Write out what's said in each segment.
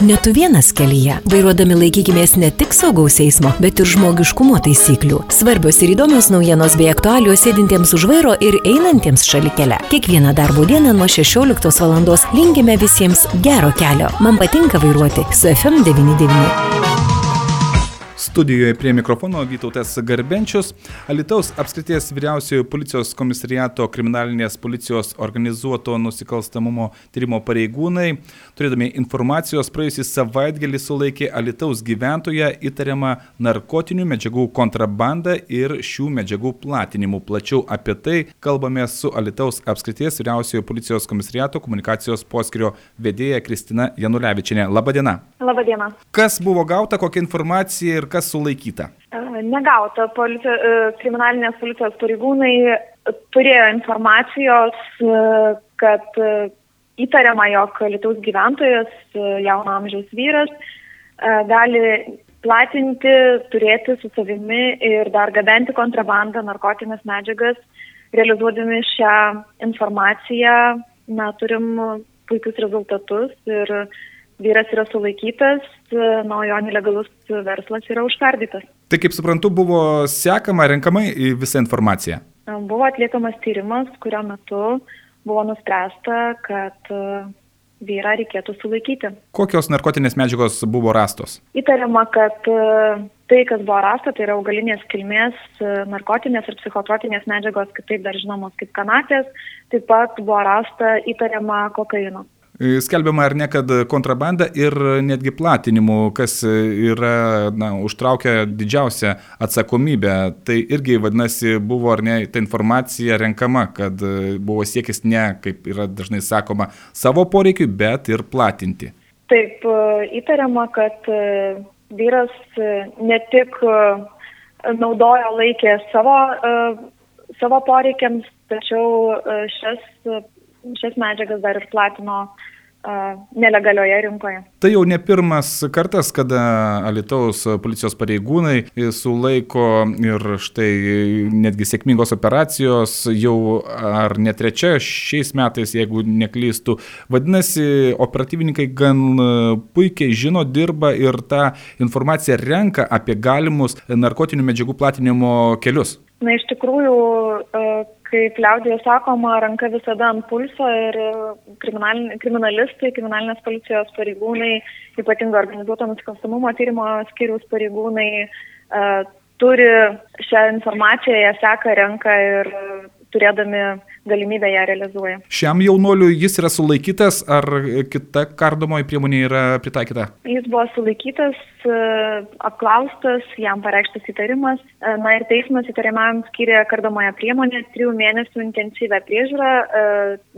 Netu vienas kelyje. Vairuodami laikykimės ne tik saugaus eismo, bet ir žmogiškumo taisyklių. Svarbios ir įdomios naujienos bei aktualios sėdintiems už vairo ir einantiems šalikele. Kiekvieną darbo dieną nuo 16 val. linkime visiems gero kelio. Man patinka vairuoti su FM99. Studijoje prie mikrofono Vytautas Garbenčius, Alitaus apskrities vyriausiojo policijos komisariato kriminalinės policijos organizuoto nusikalstamumo tyrimo pareigūnai, turėdami informacijos, praėjusį savaitgalį sulaikė Alitaus gyventoją įtariamą narkotinių medžiagų kontrabandą ir šių medžiagų platinimu. Plačiau apie tai kalbame su Alitaus apskrities vyriausiojo policijos komisariato komunikacijos poskirio vedėja Kristina Janulevičinė. Labadiena. Labadiena. Kas buvo gauta, kokia informacija ir kas sulaikyta? Negauta. Policija, kriminalinės policijos pareigūnai turėjo informacijos, kad įtariama, jog Lietuvos gyventojas, jauno amžiaus vyras, gali platinti, turėti su savimi ir dar gabenti kontrabandą narkotinės medžiagas. Realizuodami šią informaciją, na, turim puikius rezultatus ir vyras yra sulaikytas, nuo jo nelegalus verslas yra užkardytas. Tai kaip suprantu, buvo sekama, renkama visa informacija? Buvo atliekamas tyrimas, kurio metu buvo nuspręsta, kad vyrą reikėtų sulaikyti. Kokios narkotinės medžiagos buvo rastos? Įtariama, kad tai, kas buvo rasta, tai yra augalinės kilmės, narkotinės ir psichotrotinės medžiagos, kitaip dar žinomos kaip kanapės, taip pat buvo rasta įtariama kokaino. Skelbiama ar ne, kad kontrabanda ir netgi platinimu, kas yra, na, užtraukia didžiausią atsakomybę. Tai irgi, vadinasi, buvo ar ne ta informacija renkama, kad buvo siekis ne, kaip yra dažnai sakoma, savo poreikiui, bet ir platinti. Taip, įtariama, kad vyras ne tik naudojo laikę savo, savo poreikiams, tačiau šias šias medžiagas dar ir platino nelegalioje rinkoje. Tai jau ne pirmas kartas, kada Alitaus policijos pareigūnai sulaiko ir štai netgi sėkmingos operacijos jau ar ne trečia šiais metais, jeigu neklystų. Vadinasi, operatyvininkai gan puikiai žino, dirba ir tą informaciją renka apie galimus narkotinių medžiagų platinimo kelius. Na, iš tikrųjų, kaip liaudėje sakoma, ranka visada ant pulso ir kriminalistai, kriminalinės policijos pareigūnai, ypatingai organizuoto nusikalstamumo tyrimo skiriaus pareigūnai turi šią informaciją, ją seka, renka ir turėdami galimybę ją realizuoja. Šiam jaunuoliui jis yra sulaikytas ar kita kardomoji priemonė yra pritaikyta? Jis buvo sulaikytas, apklaustas, jam pareikštas įtarimas. Na ir teismas įtariamam skiria kardomąją priemonę trijų mėnesių intensyvę priežiūrą,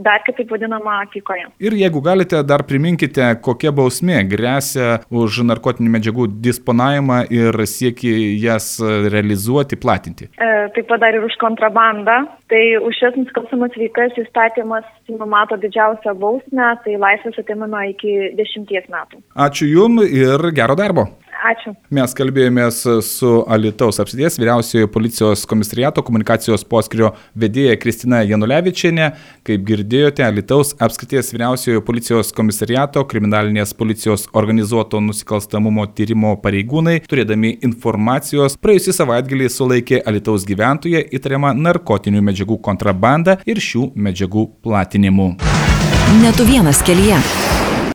dar kitaip vadinamą apykoje. Ir jeigu galite, dar priminkite, kokia bausmė grėsia už narkotinių medžiagų disponavimą ir siekį jas realizuoti, platinti. Taip pat dar ir už kontrabandą. Tai už šias nusikalstamas veikas įstatymas numato didžiausią bausmę, tai laisvės atimama iki dešimties metų. Ačiū Jums ir gero darbo. Ačiū. Mes kalbėjomės su Alitaus apsidės vyriausiojo policijos komisariato komunikacijos poskirio vedėja Kristina Janulevičiane. Kaip girdėjote, Alitaus apskrities vyriausiojo policijos komisariato kriminalinės policijos organizuoto nusikalstamumo tyrimo pareigūnai, turėdami informacijos, praėjusį savaitgalį sulaikė Alitaus gyventoją įtariamą narkotinių medžiagų kontrabandą ir šių medžiagų platinimu. Netu vienas kelyje.